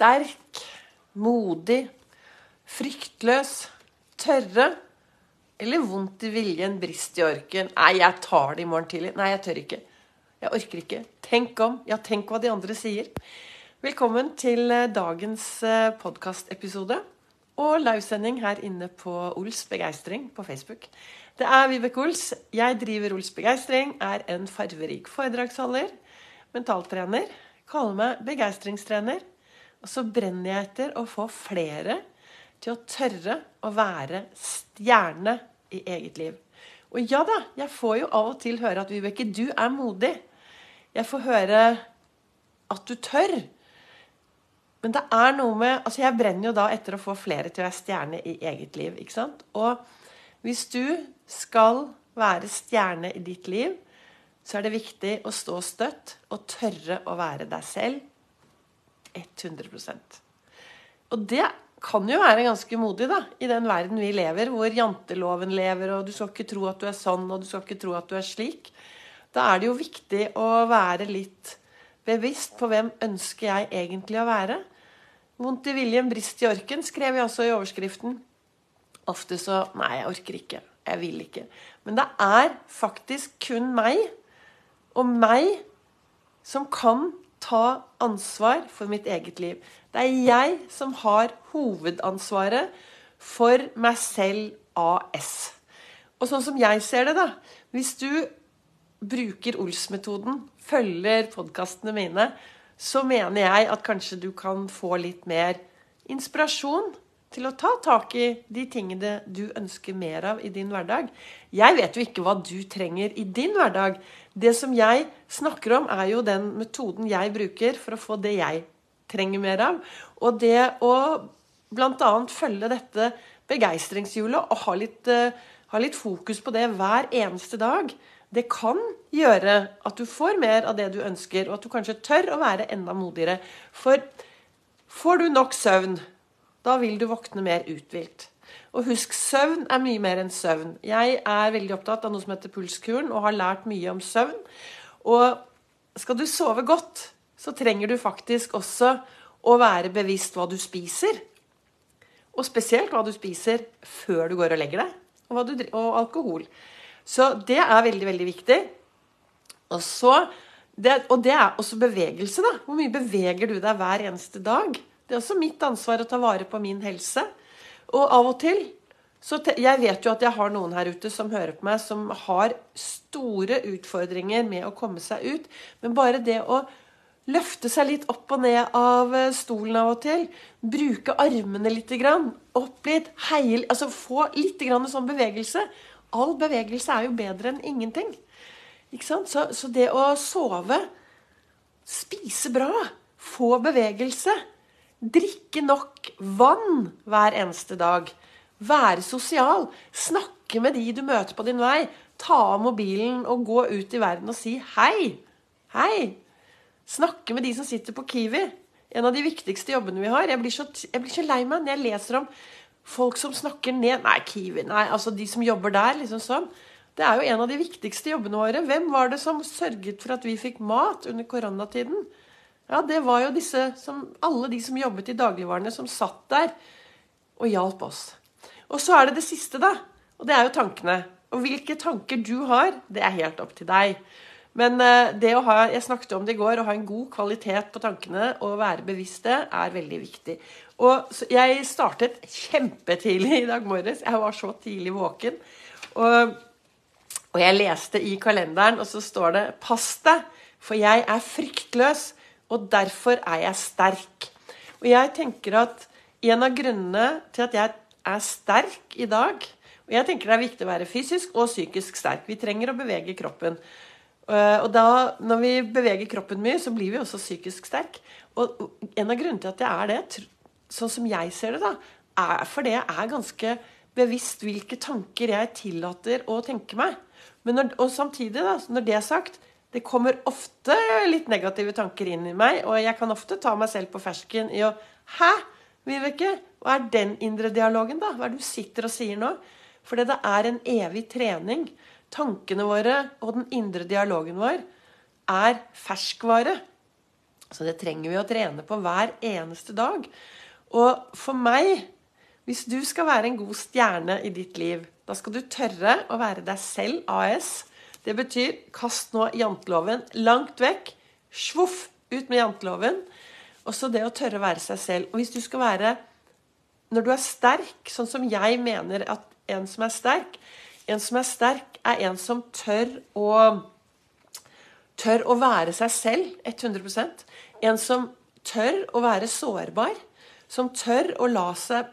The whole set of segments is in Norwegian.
sterk, modig, fryktløs, tørre eller vondt i viljen, brist i orken. Nei, jeg tar det i morgen tidlig. Nei, jeg tør ikke. Jeg orker ikke. Tenk om. Ja, tenk hva de andre sier. Velkommen til eh, dagens eh, podkastepisode og livesending her inne på Ols Begeistring på Facebook. Det er Vibeke Ols. Jeg driver Ols Begeistring, er en farverik foredragsholder, mentaltrener, kaller meg begeistringstrener. Og så brenner jeg etter å få flere til å tørre å være stjerne i eget liv. Og ja da, jeg får jo av og til høre at Vibeke, du er modig. Jeg får høre at du tør. Men det er noe med Altså, jeg brenner jo da etter å få flere til å være stjerne i eget liv, ikke sant? Og hvis du skal være stjerne i ditt liv, så er det viktig å stå støtt og tørre å være deg selv 100% Og det kan jo være ganske modig da, i den verden vi lever, hvor janteloven lever, og du skal ikke tro at du er sånn, og du skal ikke tro at du er slik. Da er det jo viktig å være litt bevisst på hvem ønsker jeg egentlig å være. Vondt i viljen, brist i orken, skrev jeg også i overskriften. Ofte så Nei, jeg orker ikke. Jeg vil ikke. Men det er faktisk kun meg og meg som kan ta ansvar for mitt eget liv. Det er jeg som har hovedansvaret for meg selv AS. Og sånn som jeg ser det, da Hvis du bruker Ols-metoden, følger podkastene mine, så mener jeg at kanskje du kan få litt mer inspirasjon til å ta tak i de tingene du ønsker mer av i din hverdag. Jeg vet jo ikke hva du trenger i din hverdag. Det som jeg snakker om, er jo den metoden jeg bruker for å få det jeg trenger mer av. Og det å bl.a. følge dette begeistringshjulet og ha litt, uh, ha litt, fokus på det hver eneste dag, det kan gjøre at du får mer av det du ønsker, og at du kanskje tør å være enda modigere. For får du nok søvn, da vil du våkne mer uthvilt. Og husk, søvn er mye mer enn søvn. Jeg er veldig opptatt av noe som heter pulskuren, og har lært mye om søvn. Og skal du sove godt, så trenger du faktisk også å være bevisst hva du spiser. Og spesielt hva du spiser før du går og legger deg, og, du, og alkohol. Så det er veldig, veldig viktig. Og, så, det, og det er også bevegelse, da. Hvor mye beveger du deg hver eneste dag? Det er også mitt ansvar å ta vare på min helse. Og av og til så Jeg vet jo at jeg har noen her ute som hører på meg, som har store utfordringer med å komme seg ut. Men bare det å Løfte seg litt opp og ned av eh, stolen av og til. Bruke armene litt. Opp litt. Heil, altså Få litt sånn bevegelse. All bevegelse er jo bedre enn ingenting. Ikke sant? Så, så det å sove, spise bra, få bevegelse, drikke nok vann hver eneste dag, være sosial, snakke med de du møter på din vei, ta av mobilen og gå ut i verden og si hei. Hei. Snakke med de som sitter på Kiwi. En av de viktigste jobbene vi har. Jeg blir så, jeg blir så lei meg når jeg leser om folk som snakker ned Nei, Kiwi Nei, altså de som jobber der. liksom sånn. Det er jo en av de viktigste jobbene våre. Hvem var det som sørget for at vi fikk mat under koronatiden? Ja, det var jo disse som, alle de som jobbet i dagligvarene, som satt der og hjalp oss. Og så er det det siste, da. Og det er jo tankene. Og hvilke tanker du har, det er helt opp til deg. Men eh, det å ha, jeg snakket om det i går, å ha en god kvalitet på tankene og være bevisst det, er veldig viktig. Og jeg startet kjempetidlig i dag morges. Jeg var så tidlig våken. Og, og jeg leste i kalenderen, og så står det 'Pass deg, for jeg er fryktløs, og derfor er jeg sterk'. Og jeg tenker at en av grunnene til at jeg er sterk i dag Og jeg tenker det er viktig å være fysisk og psykisk sterk. Vi trenger å bevege kroppen. Eh, og da, når vi beveger kroppen mye, så blir vi også psykisk sterk. Og en av grunnene til at jeg er det, sånn som jeg ser det, da, er fordi jeg er ganske bevisst hvilke tanker jeg tillater å tenke meg. Når, og samtidig, da, når det er sagt, det kommer ofte litt negative tanker inn i meg, og jeg kan ofte ta meg selv på fersken i å Hæ, Vibeke? Hva er den indre dialogen, da? Hva er det du sitter og sier nå? For det er en evig trening tankene våre og den indre dialogen vår er ferskvare. Så det trenger vi å trene på hver eneste dag. Og for meg, hvis du skal være en god stjerne i ditt liv, da skal du tørre å være deg selv AS. Det betyr kast nå janteloven langt vekk. Svoff ut med janteloven. Og så det å tørre å være seg selv. Og hvis du skal være Når du er sterk, sånn som jeg mener at en som er sterk En som er sterk, er en som tør å Tør å være seg selv 100% En som tør å være sårbar. Som tør å la seg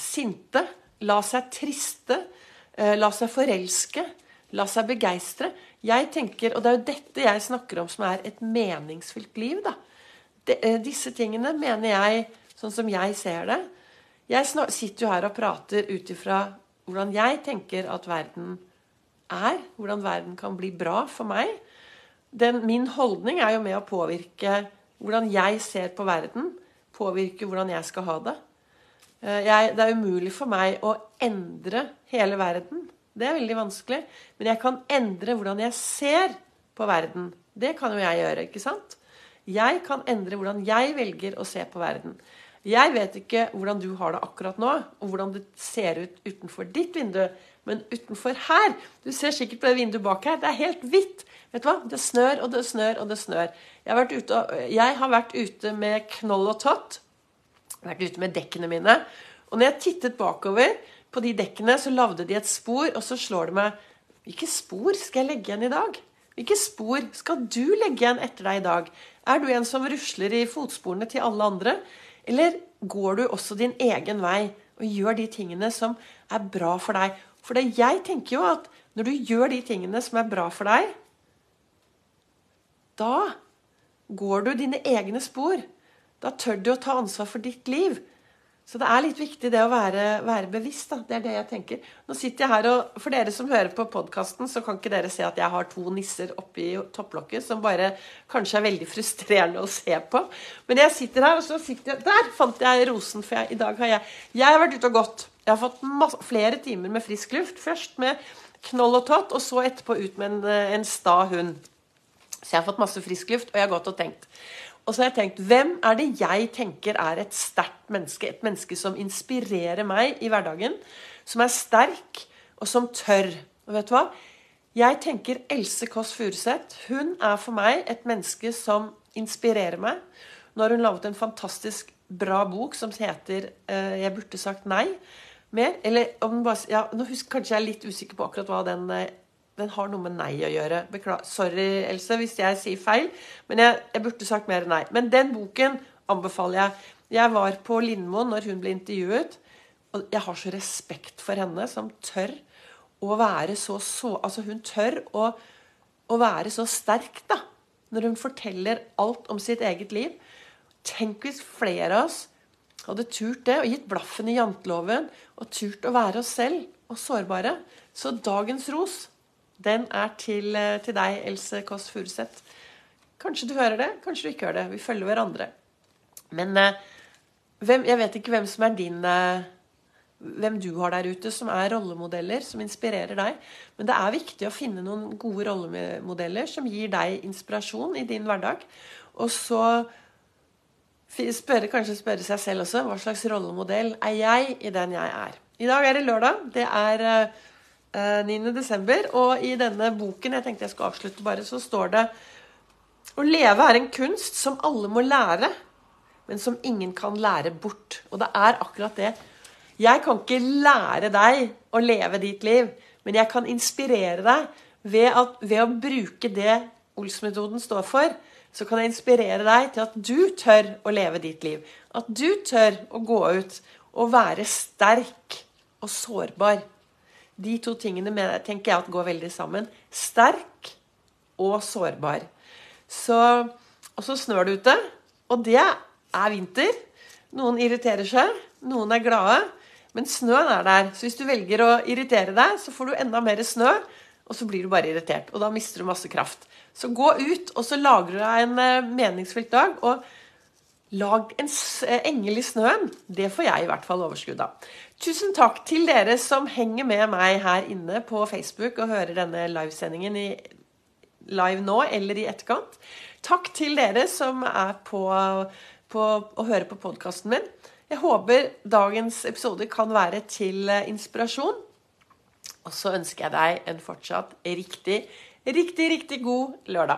sinte, la seg triste, eh, la seg forelske, la seg begeistre. Jeg tenker, og Det er jo dette jeg snakker om som er et meningsfylt liv. da. De, eh, disse tingene mener jeg, sånn som jeg ser det Jeg sitter jo her og prater ut ifra hvordan jeg tenker at verden er. Hvordan verden kan bli bra for meg. Den, min holdning er jo med å påvirke hvordan jeg ser på verden. Påvirke hvordan jeg skal ha det. Eh, jeg, det er umulig for meg å endre hele verden. Det er veldig vanskelig. Men jeg kan endre hvordan jeg ser på verden. Det kan jo jeg gjøre, ikke sant? Jeg kan endre hvordan jeg velger å se på verden. Jeg vet ikke hvordan du har det akkurat nå, og hvordan det ser ut utenfor ditt vindu. Men utenfor her Du ser sikkert på det vinduet bak her. Det er helt hvitt. Vet du hva? Det snør og det snør og det snør. Jeg har vært ute, jeg har vært ute med knoll og tott. Vært ute med dekkene mine. Og når jeg tittet bakover på de dekkene, så lagde de et spor, og så slår det meg Hvilke spor skal jeg legge igjen i dag? Hvilke spor skal du legge igjen etter deg i dag? Er du en som rusler i fotsporene til alle andre? Eller går du også din egen vei og gjør de tingene som er bra for deg? For jeg tenker jo at når du gjør de tingene som er bra for deg, da går du dine egne spor. Da tør du å ta ansvar for ditt liv. Så det er litt viktig det å være, være, bevisst. da, Det er det jeg tenker. Nå sitter jeg her, og For dere som hører på podkasten, så kan ikke dere se at jeg har to nisser oppi topplokket som bare kanskje er veldig frustrerende å se på. Men jeg sitter her, og så sitter jeg Der fant jeg rosen, for jeg, i dag har jeg Jeg har vært ute og gått. Jeg har fått masse, flere timer med frisk luft. Først med knoll og tott, og så etterpå ut med en, en sta hund. Så jeg har fått masse frisk luft, og jeg har gått og tenkt. Og så har jeg tenkt hvem er det jeg tenker er et sterkt menneske? Et menneske som inspirerer meg i hverdagen. Som er sterk, og som tør. Og vet du hva? Jeg tenker Else Kåss Furuseth. Hun er for meg et menneske som inspirerer meg. Nå har hun laget en fantastisk bra bok som heter uh, 'Jeg burde sagt nei' mer. Eller om bare, ja, nå husker, Kanskje jeg er litt usikker på akkurat hva den uh, den har noe med nei å gjøre. Bekla Sorry, Else, hvis jeg sier feil. Men jeg, jeg, burde sagt mer nei. Men den boken anbefaler jeg. Jeg var på Lindmoen når hun ble intervjuet. Og jeg har så respekt for henne som tør å være så, så Altså, hun tør å, å være så sterk, da. Når hun forteller alt om sitt eget liv. Tenk hvis flere av oss hadde turt det og gitt blaffen i janteloven og turt å være oss selv og sårbare. Så dagens ros den er til, eh, til deg, Else Kåss Furuseth. Kanskje du hører det, kanskje du ikke hører det. Vi følger hverandre. Men eh, hvem, jeg vet ikke hvem som er din eh, Hvem du har der ute som er rollemodeller, som inspirerer deg. Men det er viktig å finne noen gode rollemodeller som gir deg inspirasjon i din hverdag. Og så spørre, kanskje spørre seg selv også hva slags rollemodell er jeg i den jeg er. I dag er det lørdag. Det er 9.12. Eh, og i denne boken jeg tenkte jeg skal avslutte bare, så står det Å leve er en kunst som alle må lære, men som ingen kan lære bort. Og det er akkurat det. Jeg kan ikke lære deg å leve ditt liv, men jeg kan inspirere deg ved, at, ved å bruke det Ols-metoden står for. Så kan jeg inspirere deg til at du tør å leve ditt liv. At du tør å gå ut og være sterk og sårbar. De to tingene med, tenker jeg at går veldig sammen. Sterk og sårbar. Så, og så snør det ute, og det er vinter. Noen irriterer seg, noen er glade. Men snøen er der. Så hvis du velger å irritere deg, så får du enda mer snø. Og så blir du bare irritert, og da mister du masse kraft. Så gå ut, og så lager du deg en eh, meningsfylt dag. og Lag en eh, engel i snøen. Det får jeg i hvert fall overskudd av. Tusen takk til dere som henger med meg her inne på Facebook og hører denne livesendingen i live nå eller i etterkant. Takk til dere som er på, på å høre på podkasten min. Jeg håper dagens episode kan være til eh, inspirasjon. Og så ønsker jeg deg en fortsatt riktig, riktig, riktig god lørdag.